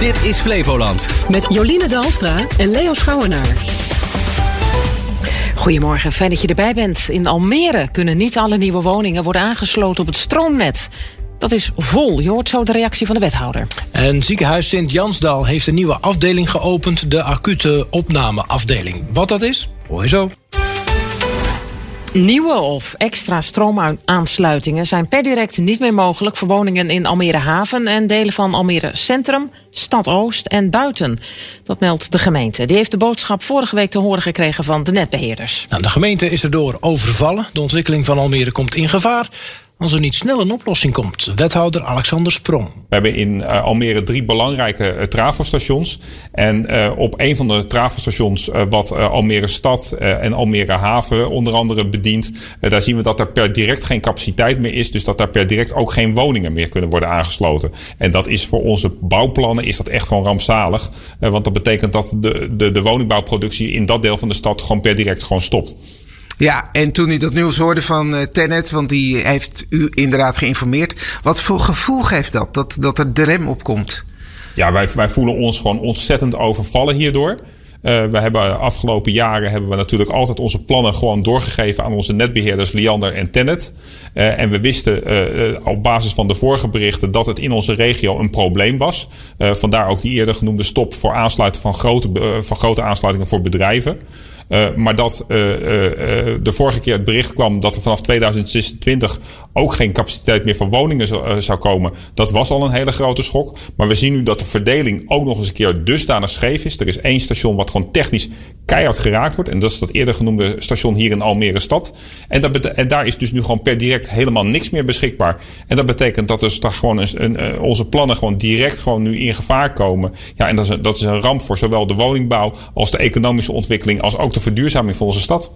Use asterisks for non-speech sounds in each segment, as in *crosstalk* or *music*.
Dit is Flevoland. Met Joline Dalstra en Leo Schouwenaar. Goedemorgen, fijn dat je erbij bent. In Almere kunnen niet alle nieuwe woningen worden aangesloten op het stroomnet. Dat is vol. Je hoort zo de reactie van de wethouder. En ziekenhuis Sint-Jansdal heeft een nieuwe afdeling geopend, de acute opnameafdeling. Wat dat is, hoor je zo. Nieuwe of extra stroomaansluitingen zijn per direct niet meer mogelijk voor woningen in Almere Haven en delen van Almere Centrum, Stad Oost en buiten. Dat meldt de gemeente. Die heeft de boodschap vorige week te horen gekregen van de netbeheerders. Nou, de gemeente is erdoor overvallen. De ontwikkeling van Almere komt in gevaar als er niet snel een oplossing komt. Wethouder Alexander Sprong. We hebben in uh, Almere drie belangrijke uh, trafostations. En uh, op een van de trafostations, wat Almere Stad en Almere Haven onder andere bedient, daar zien we dat er per direct geen capaciteit meer is. Dus dat daar per direct ook geen woningen meer kunnen worden aangesloten. En dat is voor onze bouwplannen is dat echt gewoon rampzalig. want dat betekent dat de, de, de woningbouwproductie in dat deel van de stad gewoon per direct gewoon stopt. Ja, en toen u dat nieuws hoorde van uh, Tenet, want die heeft u inderdaad geïnformeerd. Wat voor gevoel geeft dat, dat, dat er de rem op komt? Ja, wij, wij voelen ons gewoon ontzettend overvallen hierdoor. Uh, we hebben afgelopen jaren hebben we natuurlijk altijd onze plannen gewoon doorgegeven aan onze netbeheerders Liander en Tennet. Uh, en we wisten op basis van de vorige berichten dat het in onze regio een probleem was. vandaar ook die eerder genoemde stop voor aansluiten van grote, van grote aansluitingen voor bedrijven. Uh, maar dat uh, uh, de vorige keer het bericht kwam dat er vanaf 2026 ook geen capaciteit meer voor woningen zou, komen. Dat was al een hele grote schok. Maar we zien nu dat de verdeling ook nog eens een keer dusdanig scheef is. Er is één station wat gewoon technisch keihard geraakt wordt. En dat is dat eerder genoemde station hier in Almere stad. En, en daar is dus nu gewoon per direct helemaal niks meer beschikbaar. En dat betekent dat dus daar gewoon onze plannen gewoon direct gewoon nu in gevaar komen. Ja, en dat is, een, dat is een ramp voor zowel de woningbouw als de economische ontwikkeling als ook de verduurzaming van onze stad.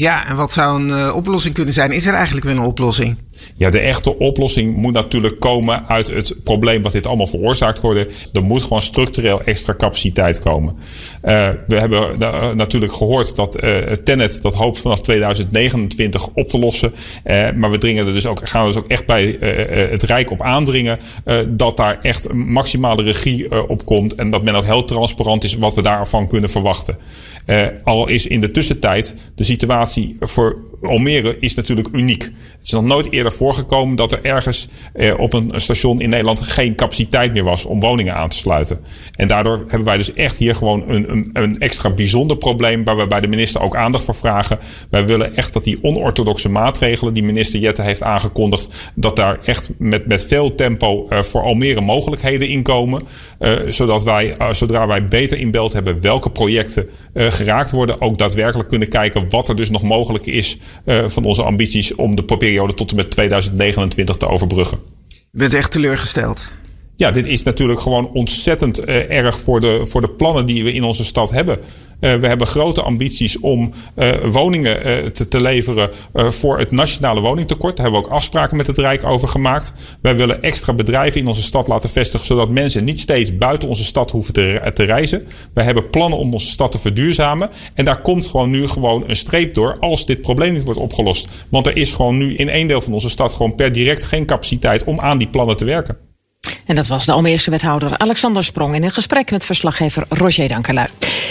Ja, en wat zou een uh, oplossing kunnen zijn? Is er eigenlijk wel een oplossing? Ja, de echte oplossing moet natuurlijk komen uit het probleem wat dit allemaal veroorzaakt wordt. Er moet gewoon structureel extra capaciteit komen. Uh, we hebben uh, natuurlijk gehoord dat uh, Tenet dat hoopt vanaf 2029 op te lossen. maar we dringen er dus ook, gaan er dus ook echt bij het Rijk op aandringen dat daar echt maximale regie op komt. En dat men ook heel transparant is wat we daarvan kunnen verwachten. Uh, al is in de tussentijd de situatie voor Almere is natuurlijk uniek. Het is nog nooit eerder voorgekomen dat er ergens uh, op een station in Nederland geen capaciteit meer was om woningen aan te sluiten. En daardoor hebben wij dus echt hier gewoon een, een, een extra bijzonder probleem waar we bij de minister ook aandacht voor vragen. Wij willen echt dat die onorthodoxe maatregelen die minister Jette heeft aangekondigd, dat daar echt met, met veel tempo uh, voor Almere mogelijkheden in komen. zodat wij, zodra wij beter in beeld hebben welke projecten geraakt worden, ook daadwerkelijk kunnen kijken wat er dus nog mogelijk is uh, van onze ambities om de periode tot en met 2029 te overbruggen. Je bent echt teleurgesteld. Ja, dit is natuurlijk gewoon ontzettend uh, erg voor de, voor de plannen die we in onze stad hebben. Uh, we hebben grote ambities om uh, woningen te, te, leveren voor het nationale woningtekort. Daar hebben we ook afspraken met het Rijk over gemaakt. Wij willen extra bedrijven in onze stad laten vestigen, zodat mensen niet steeds buiten onze stad hoeven te, te reizen. We hebben plannen om onze stad te verduurzamen. En daar komt gewoon nu gewoon een streep door als dit probleem niet wordt opgelost. Want er is gewoon nu in één deel van onze stad gewoon per direct geen capaciteit om aan die plannen te werken. En dat was de Almeerse wethouder Alexander Sprong in een gesprek met verslaggever Roger Dankelui.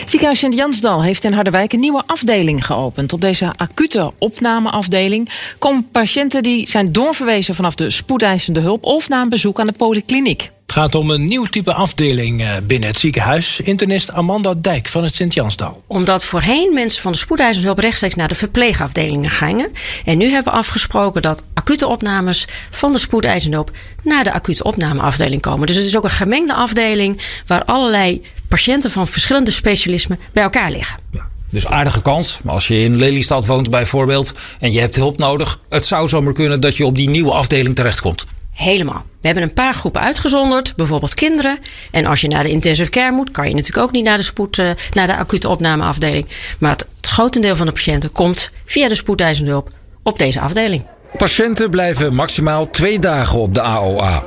Ziekenhuis Sint-Jansdal heeft in Harderwijk een nieuwe afdeling geopend. Op deze acute opnameafdeling komen patiënten die zijn doorverwezen vanaf de spoedeisende hulp of na een bezoek aan de polykliniek. Het gaat om een nieuw type afdeling eh, binnen het ziekenhuis. Internist Amanda Dijk van het Sint-Jansdal. Omdat voorheen mensen van de spoedeisende hulp rechtstreeks naar de verpleegafdelingen gingen. En nu hebben we afgesproken dat acute opnames van de spoedeisende hulp naar de acute opnameafdeling komen. Dus het is ook een gemengde afdeling waar allerlei patiënten van verschillende specialismen bij elkaar liggen. Ja. Dus aardige kans. Maar als je in Lelystad woont bijvoorbeeld en je hebt hulp nodig, het zou zomaar kunnen dat je op die nieuwe afdeling terechtkomt. Helemaal. We hebben een paar groepen uitgezonderd, bijvoorbeeld kinderen. En als je naar de intensive care moet, kan je natuurlijk ook niet naar de, spoed, uh, naar de acute opnameafdeling. Maar het, het grotendeel van de patiënten komt via de spoedeisende hulp op deze afdeling. Patiënten blijven maximaal twee dagen op de AOA.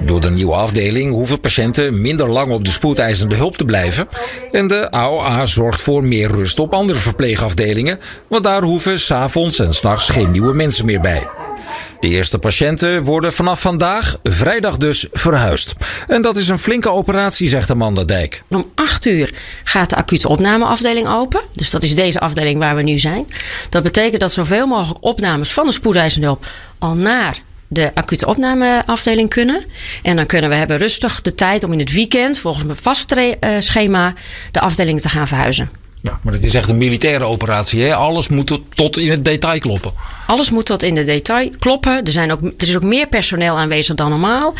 Door de nieuwe afdeling hoeven patiënten minder lang op de spoedeisende hulp te blijven. En de AOA zorgt voor meer rust op andere verpleegafdelingen, want daar hoeven s'avonds en s'nachts geen nieuwe mensen meer bij. De eerste patiënten worden vanaf vandaag, vrijdag dus, verhuisd. En dat is een flinke operatie, zegt Amanda Dijk. Om 8 uur gaat de acute opnameafdeling open. Dus dat is deze afdeling waar we nu zijn. Dat betekent dat zoveel mogelijk opnames van de spoedeisende hulp al naar de acute opnameafdeling kunnen. En dan kunnen we hebben rustig de tijd om in het weekend, volgens mijn vast eh, schema, de afdeling te gaan verhuizen. Ja, maar het is echt een militaire operatie. Hè? Alles moet tot in het detail kloppen. Alles moet tot in het detail kloppen. Er, zijn ook, er is ook meer personeel aanwezig dan normaal.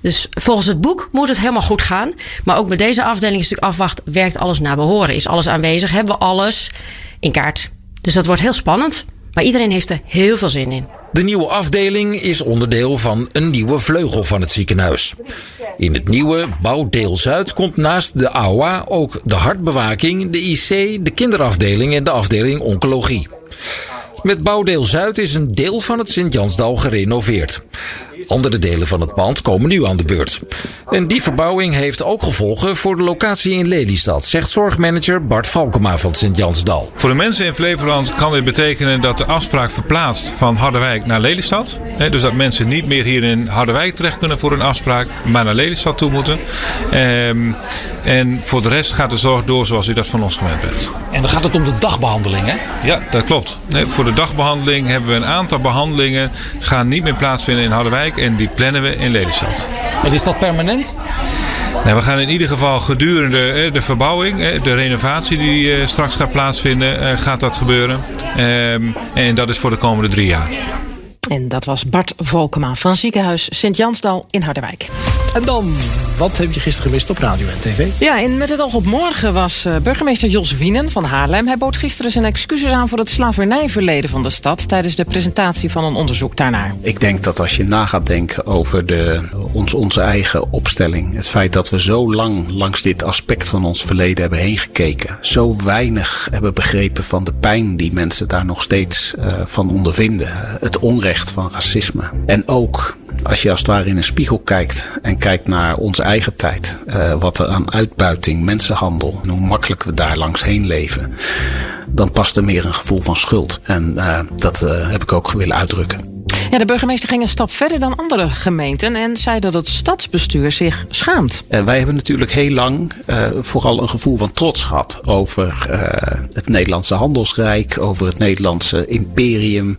Dus volgens het boek moet het helemaal goed gaan. Maar ook met deze afdeling is natuurlijk afwacht. Werkt alles naar behoren? Is alles aanwezig? Hebben we alles in kaart? Dus dat wordt heel spannend. Maar iedereen heeft er heel veel zin in. De nieuwe afdeling is onderdeel van een nieuwe vleugel van het ziekenhuis. In het nieuwe bouwdeel Zuid komt naast de AOA ook de hartbewaking, de IC, de kinderafdeling en de afdeling oncologie. Met bouwdeel Zuid is een deel van het Sint-Jansdal gerenoveerd. Andere delen van het pand komen nu aan de beurt. En die verbouwing heeft ook gevolgen voor de locatie in Lelystad, zegt zorgmanager Bart Valkema van Sint-Jansdal. Voor de mensen in Flevoland kan dit betekenen dat de afspraak verplaatst van Harderwijk naar Lelystad. Dus dat mensen niet meer hier in Harderwijk terecht kunnen voor een afspraak, maar naar Lelystad toe moeten. Ehm, en voor de rest gaat de zorg door zoals u dat van ons gewend bent. En dan gaat het om de dagbehandeling, hè? Ja, dat klopt. voor de dagbehandeling hebben we een aantal behandelingen gaan niet meer plaatsvinden in Harderwijk en die plannen we in Lelystad. En is dat permanent? Nou, we gaan in ieder geval gedurende de verbouwing, de renovatie die eh, straks gaat plaatsvinden, eh, gaat dat gebeuren. Ehm, en dat is voor de komende drie jaar. En dat was Bart Volkema van ziekenhuis Sint-Jansdal in Harderwijk. En dan, wat heb je gisteren gemist op radio en tv? Ja, en met het oog op morgen was uh, burgemeester Jos Wienen van Haarlem. Hij bood gisteren zijn excuses aan voor het slavernijverleden van de stad... tijdens de presentatie van een onderzoek daarnaar. Ik denk dat als je na gaat denken over de, ons, onze eigen opstelling... het feit dat we zo lang langs dit aspect van ons verleden hebben heen gekeken... zo weinig hebben begrepen van de pijn die mensen daar nog steeds uh, van ondervinden... het onrecht van racisme. En ook als je als het ware in een spiegel kijkt en kijkt naar onze eigen tijd, uh, wat er aan uitbuiting, mensenhandel en hoe makkelijk we daar langs heen leven, dan past er meer een gevoel van schuld. En uh, dat uh, heb ik ook willen uitdrukken. Ja, de burgemeester ging een stap verder dan andere gemeenten en zei dat het stadsbestuur zich schaamt. Wij hebben natuurlijk heel lang uh, vooral een gevoel van trots gehad over uh, het Nederlandse handelsrijk, over het Nederlandse imperium.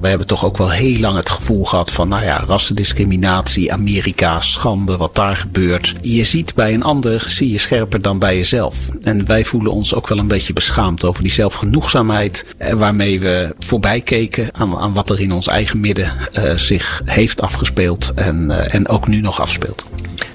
We hebben toch ook wel heel lang het gevoel gehad van, nou ja, rassendiscriminatie, Amerika, schande, wat daar gebeurt. Je ziet bij een ander, zie je scherper dan bij jezelf. En wij voelen ons ook wel een beetje beschaamd over die zelfgenoegzaamheid waarmee we voorbij keken aan, aan wat er in ons eigen midden uh, zich heeft afgespeeld en, uh, en ook nu nog afspeelt.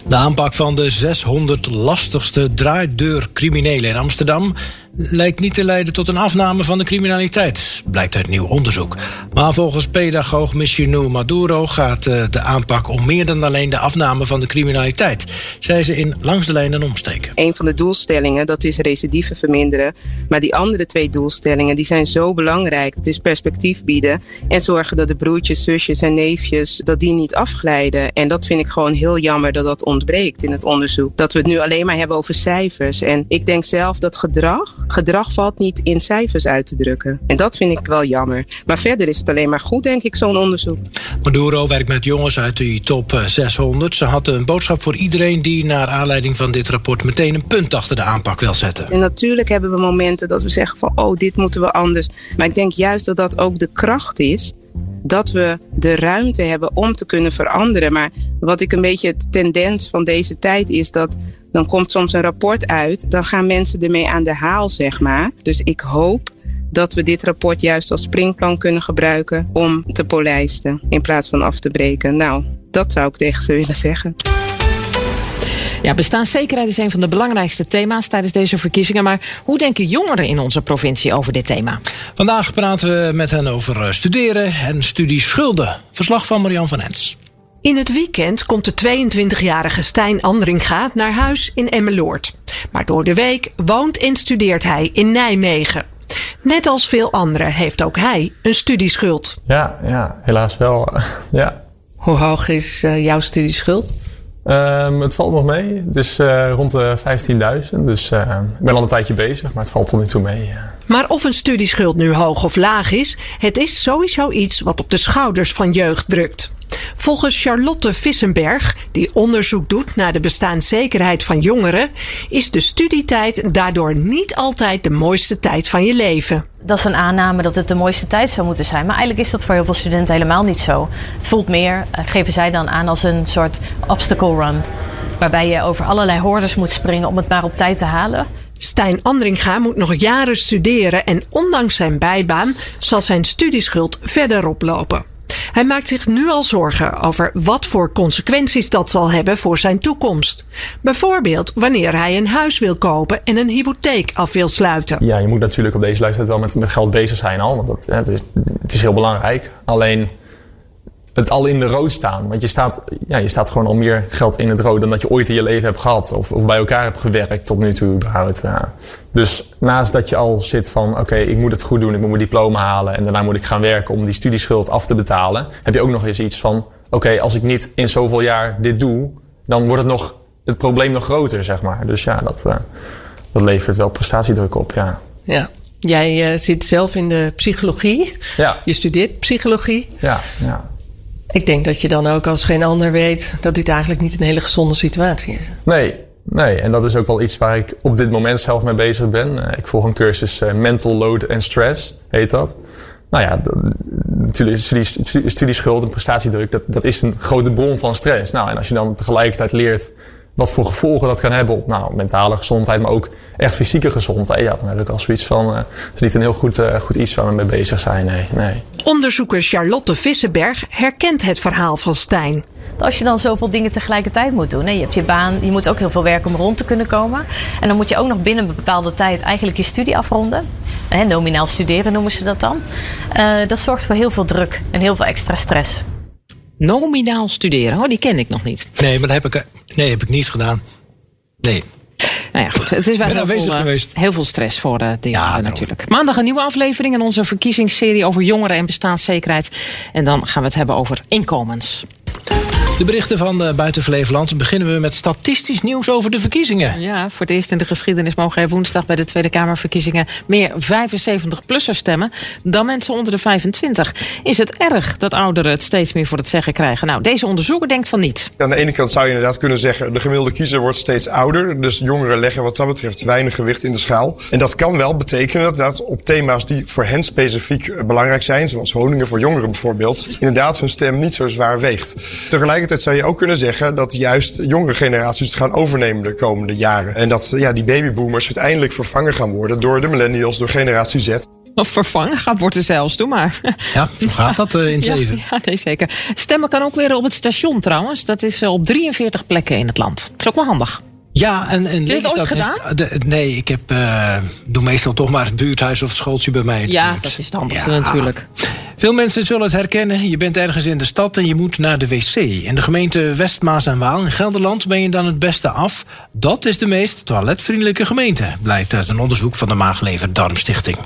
De aanpak van de 600 lastigste draaideurcriminelen in Amsterdam lijkt niet te leiden tot een afname van de criminaliteit, blijkt uit nieuw onderzoek. Maar volgens pedagoog Michinu Maduro gaat de aanpak om meer dan alleen de afname van de criminaliteit, zei ze in Langs de Lijn en Omstreken. Een van de doelstellingen dat is recidive verminderen, maar die andere twee doelstellingen die zijn zo belangrijk. Het is perspectief bieden en zorgen dat de broertjes, zusjes en neefjes dat die niet afglijden. En dat vind ik gewoon heel jammer dat dat ontbreekt in het onderzoek. Dat we het nu alleen maar hebben over cijfers. En ik denk zelf dat gedrag gedrag valt niet in cijfers uit te drukken. En dat vind ik wel jammer. Maar verder is het alleen maar goed, denk ik, zo'n onderzoek. Maduro werkt met jongens uit die top 600. Ze hadden een boodschap voor iedereen die naar aanleiding van dit rapport meteen een punt achter de aanpak wil zetten. En natuurlijk hebben we momenten dat we zeggen van, oh, dit moeten we anders. Maar ik denk juist dat dat ook de kracht is dat we de ruimte hebben om te kunnen veranderen. Maar wat ik een beetje het tendens van deze tijd is dat dan komt soms een rapport uit, dan gaan mensen ermee aan de haal, zeg maar. Dus ik hoop dat we dit rapport juist als springplan kunnen gebruiken om te polijsten in plaats van af te breken. Nou, dat zou ik tegen ze willen zeggen. Ja, bestaanszekerheid is een van de belangrijkste thema's tijdens deze verkiezingen. Maar hoe denken jongeren in onze provincie over dit thema? Vandaag praten we met hen over studeren en studieschulden. Verslag van Marian van Ens. In het weekend komt de 22-jarige Stijn Andringa naar huis in Emmeloord. Maar door de week woont en studeert hij in Nijmegen. Net als veel anderen heeft ook hij een studieschuld. Ja, ja helaas wel. *laughs* ja. Hoe hoog is uh, jouw studieschuld? Ehm, het valt nog mee. Het is eh, rond de 15.000. Dus eh, ik ben al een tijdje bezig, maar het valt tot nu toe mee. ja. Maar of een studieschuld nu hoog of laag is, het is sowieso iets wat op de schouders van jeugd drukt. Volgens Charlotte Vissenberg, die onderzoek doet naar de bestaanszekerheid van jongeren, is de studietijd daardoor niet altijd de mooiste tijd van je leven. Dat is een aanname dat het de mooiste tijd zou moeten zijn. Maar eigenlijk is dat voor heel veel studenten helemaal niet zo. Het voelt meer, eh, geven zij dan aan, als een soort obstacle run. Waarbij je over allerlei hordes moet springen om het maar op tijd te halen. Stijn Andringa moet nog jaren studeren en ondanks zijn bijbaan zal zijn studieschuld verder oplopen. Hij maakt zich nu al zorgen over wat voor consequenties dat zal hebben voor zijn toekomst. Bijvoorbeeld wanneer hij een huis wil kopen en een hypotheek af wil sluiten. Ja, je moet natuurlijk op deze leeftijd wel met, met geld bezig zijn al. Want dat, het, is, het is heel belangrijk. Alleen het al in de rood staan. Want je staat, ja, je staat gewoon al meer geld in het rood dan dat je ooit in je leven hebt gehad. Of, of bij elkaar hebt gewerkt tot nu toe überhaupt. Ja. Dus naast dat je al zit van oké, ik moet het goed doen. Ik moet mijn diploma halen. En daarna moet ik gaan werken om die studieschuld af te betalen. Heb je ook nog eens iets van oké, als ik niet in zoveel jaar dit doe. Dan wordt het, nog, het probleem nog groter, zeg maar. Dus ja, dat, uh, dat levert wel prestatiedruk op, ja. Ja. Jij uh, zit zelf in de psychologie. Ja. Je studeert psychologie. Ja, ja. Ik denk dat je dan ook als geen ander weet dat dit eigenlijk niet een hele gezonde situatie is. Nee, nee. En dat is ook wel iets waar ik op dit moment zelf mee bezig ben. Ik volg een cursus uh, Mental Load and Stress, heet dat. Nou ja, natuurlijk studie, studieschuld en prestatiedruk, dat, dat is een grote bron van stress. Nou, en als je dan tegelijkertijd leert wat voor gevolgen dat kan hebben op nou, mentale gezondheid, maar ook echt fysieke gezondheid. Ja, dan heb ik al zoiets van, uh, is niet een heel goed, uh, goed iets waar we mee bezig zijn. Nee, nee. Onderzoeker Charlotte Vissenberg herkent het verhaal van Stijn. Als je dan zoveel dingen tegelijkertijd moet doen. Hè? Je hebt je baan, je moet ook heel veel werken om rond te kunnen komen. En dan moet je ook nog binnen een bepaalde tijd eigenlijk je studie afronden. Hè, nominaal studeren noemen ze dat dan. Uh, dat zorgt voor heel veel druk en heel veel extra stress. Nominaal studeren, oh, die ken ik nog niet. Nee, maar dat heb ik, nee, heb ik niet gedaan. Nee. Nou ja, goed. Het is wel heel veel, geweest. heel veel stress voor uh, de jongeren ja, natuurlijk. Maandag een nieuwe aflevering in onze verkiezingsserie over jongeren en bestaanszekerheid. En dan gaan we het hebben over inkomens. De berichten van uh, Buiten Flevoland beginnen we met statistisch nieuws over de verkiezingen. Ja, voor het eerst in de geschiedenis mogen er woensdag bij de Tweede Kamerverkiezingen meer 75-plussers stemmen dan mensen onder de 25. Is het erg dat ouderen het steeds meer voor het zeggen krijgen? Nou, deze onderzoeker denkt van niet. Aan de ene kant zou je inderdaad kunnen zeggen, de gemiddelde kiezer wordt steeds ouder. Dus jongeren leggen wat dat betreft weinig gewicht in de schaal. En dat kan wel betekenen dat op thema's die voor hen specifiek belangrijk zijn, zoals woningen voor jongeren bijvoorbeeld, inderdaad hun stem niet zo zwaar weegt. Tegelijkertijd zou je ook kunnen zeggen dat juist jongere generaties het gaan overnemen de komende jaren. En dat ja, die babyboomers uiteindelijk vervangen gaan worden door de millennials, door generatie Z. Of vervangen gaat worden zelfs, doe maar. Ja, hoe gaat dat uh, in het ja, leven? Ja, nee, zeker. Stemmen kan ook weer op het station trouwens. Dat is op 43 plekken in het land. Dat is ook wel handig. Ja, en, en Heb je het ooit gedaan? Heeft, de, nee, ik heb, uh, doe meestal toch maar het buurthuis of het schooltje bij mij. Ja, dat is het handigste ja. natuurlijk. Veel mensen zullen het herkennen. Je bent ergens in de stad en je moet naar de wc. In de gemeente Westmaas en Waal in Gelderland ben je dan het beste af. Dat is de meest toiletvriendelijke gemeente, blijkt uit een onderzoek van de Maaglever Darmstichting.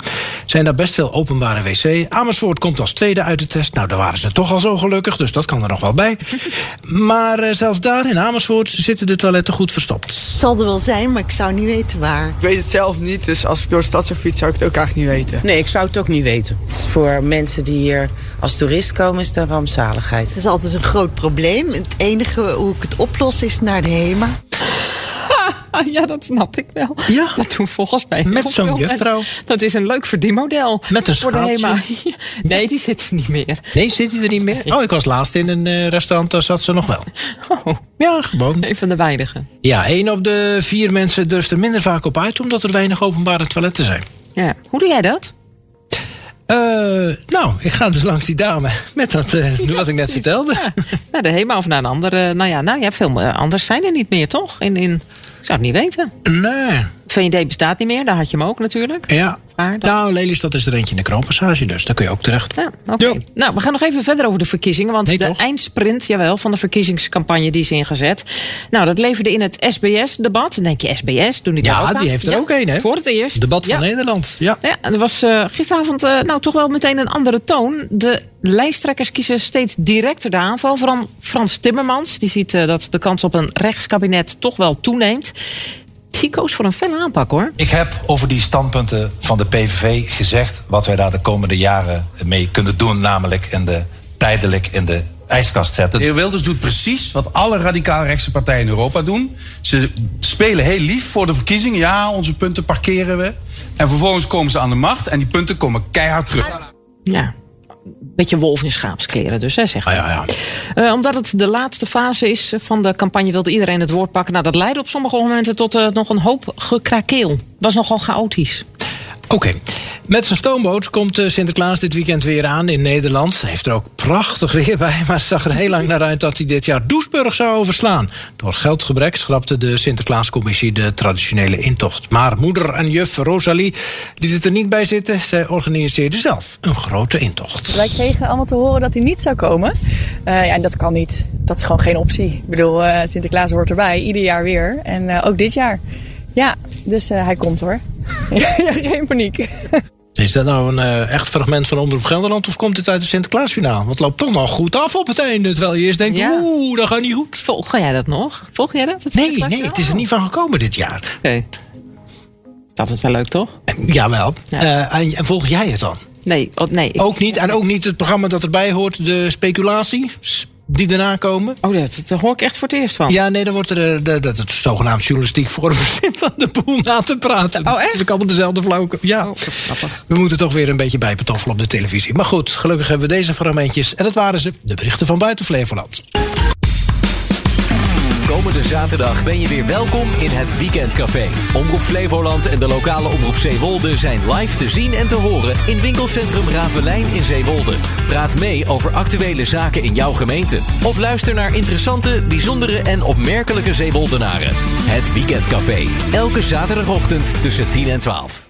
Zijn daar best veel openbare wc. Amersfoort komt als tweede uit de test. Nou, daar waren ze toch al zo gelukkig, dus dat kan er nog wel bij. *laughs* maar uh, zelfs daar in Amersfoort zitten de toiletten goed verstopt. Het zal er wel zijn, maar ik zou niet weten waar. Ik weet het zelf niet, dus als ik door de stad zou fietsen, zou ik het ook eigenlijk niet weten. Nee, ik zou het ook niet weten. Het is voor mensen die hier als toerist komen, is dat rampzaligheid. Het is altijd een groot probleem. Het enige hoe ik het oplos is naar de HEMA. *laughs* Ja, dat snap ik wel. Ja. Dat doen volgens mij Met zo'n juffrouw. Dat is een leuk verdienmodel. Met een voor de schaaltje. HEMA. *laughs* Nee, die zit er niet meer. Nee, zit hij er niet meer? Oh, ik was laatst in een uh, restaurant, daar zat ze nog wel. Oh, Ja, gewoon. een van de weinigen. Ja, één op de vier mensen durft er minder vaak op uit... omdat er weinig openbare toiletten zijn. Ja. Hoe doe jij dat? Uh, nou, ik ga dus langs die dame met dat, *laughs* uh, wat ik net vertelde. Ja. Naar de HEMA of naar een andere. Nou ja, nou ja veel anders zijn er niet meer, toch? In, in, ik zou het niet weten. Nee. VND bestaat niet meer, daar had je hem ook natuurlijk. Ja. Nou, Lelystad is er eentje in de kroonpassage, dus daar kun je ook terecht. Ja, oké. Nou, we gaan nog even verder over de verkiezingen. Want de eindsprint, jawel, van de verkiezingscampagne die is ingezet. Nou, dat leverde in het SBS-debat. Dan denk je, SBS, doen die daar ook Ja, aan? die heeft er Ja, ook een, hè? Voor het eerst. Debat van Ja. Nederland. Ja. Ja, en er was eh, gisteravond eh, nou toch wel meteen een andere toon. De lijsttrekkers kiezen steeds directer de aanval. Vooral Frans Timmermans. Die ziet eh, dat de kans op een rechtskabinet toch wel toeneemt. Die koos voor een felle aanpak hoor. Ik heb over die standpunten van de PVV gezegd wat wij daar de komende jaren mee kunnen doen, namelijk in de, tijdelijk in de ijskast zetten. De heer Wilders doet precies wat alle radicaal rechtse partijen in Europa doen. Ze spelen heel lief voor de verkiezingen. Ja, onze punten parkeren we. En vervolgens komen ze aan de macht en die punten komen keihard terug. Ja. Beetje wolf in schaapskleren dus, hè, zegt hij. ja, Eh, omdat het de laatste fase is van de campagne, wilde iedereen het woord pakken. Nou, dat leidde op sommige momenten tot eh, nog een hoop gekrakeel. Was nogal chaotisch. Oké. Met zijn stoomboot komt eh, Sinterklaas dit weekend weer aan in Nederland. Hij heeft er ook prachtig weer bij, *laughs* maar het zag er heel lang naar uit dat hij dit jaar Doesburg zou overslaan. Door geldgebrek schrapte de Sinterklaascommissie de traditionele intocht. Maar moeder en juf Rosalie liet het er niet bij zitten. Zij organiseerde zelf een grote intocht. Wij kregen allemaal te horen dat hij niet zou komen. Eh, ja, en dat kan niet. Dat is gewoon geen optie. Ik bedoel, eh, Sinterklaas hoort erbij, ieder jaar weer. En ook dit jaar. Ja, dus hij komt hoor. *laughs* geen paniek. *laughs* Is dat nou een eh, echt fragment van Omroep Gelderland of komt het uit het Sinterklaasjournaal? Want het loopt toch nog goed af op het einde. Terwijl je eerst denkt, oeh, dat gaat niet goed. Volg jij dat nog? Volg jij dat? Nee, nee, het is er niet van gekomen dit jaar. Oké. Dat is wel leuk, toch? Jawel. Eh, en, en volg jij het dan? Nee, nee. Ook niet. En ook niet het programma dat erbij hoort, de speculatie die daarna komen. Oh, dat, dat hoor ik echt voor het eerst van. Ja, nee, dan wordt er eh, de, de, het zogenaamd journalistiek *laughs* begint aan de boel na te praten. Oh, echt? Is ook allemaal dezelfde flauwke. Ja. Oh, we moeten toch weer een beetje bijpetoffelen op de televisie. Maar goed, gelukkig hebben we deze fragmentjes. En dat waren ze, de berichten van buiten Flevoland. Komende zaterdag ben je weer welkom in het Weekendcafé. Omroep Flevoland en de lokale Omroep Zeewolde zijn live te zien en te horen in winkelcentrum Ravelijn in Zeewolde. Praat mee over actuele zaken in jouw gemeente. Of luister naar interessante, bijzondere en opmerkelijke Zeewoldenaren. Het Weekendcafé. Elke zaterdagochtend tussen 10 en 12.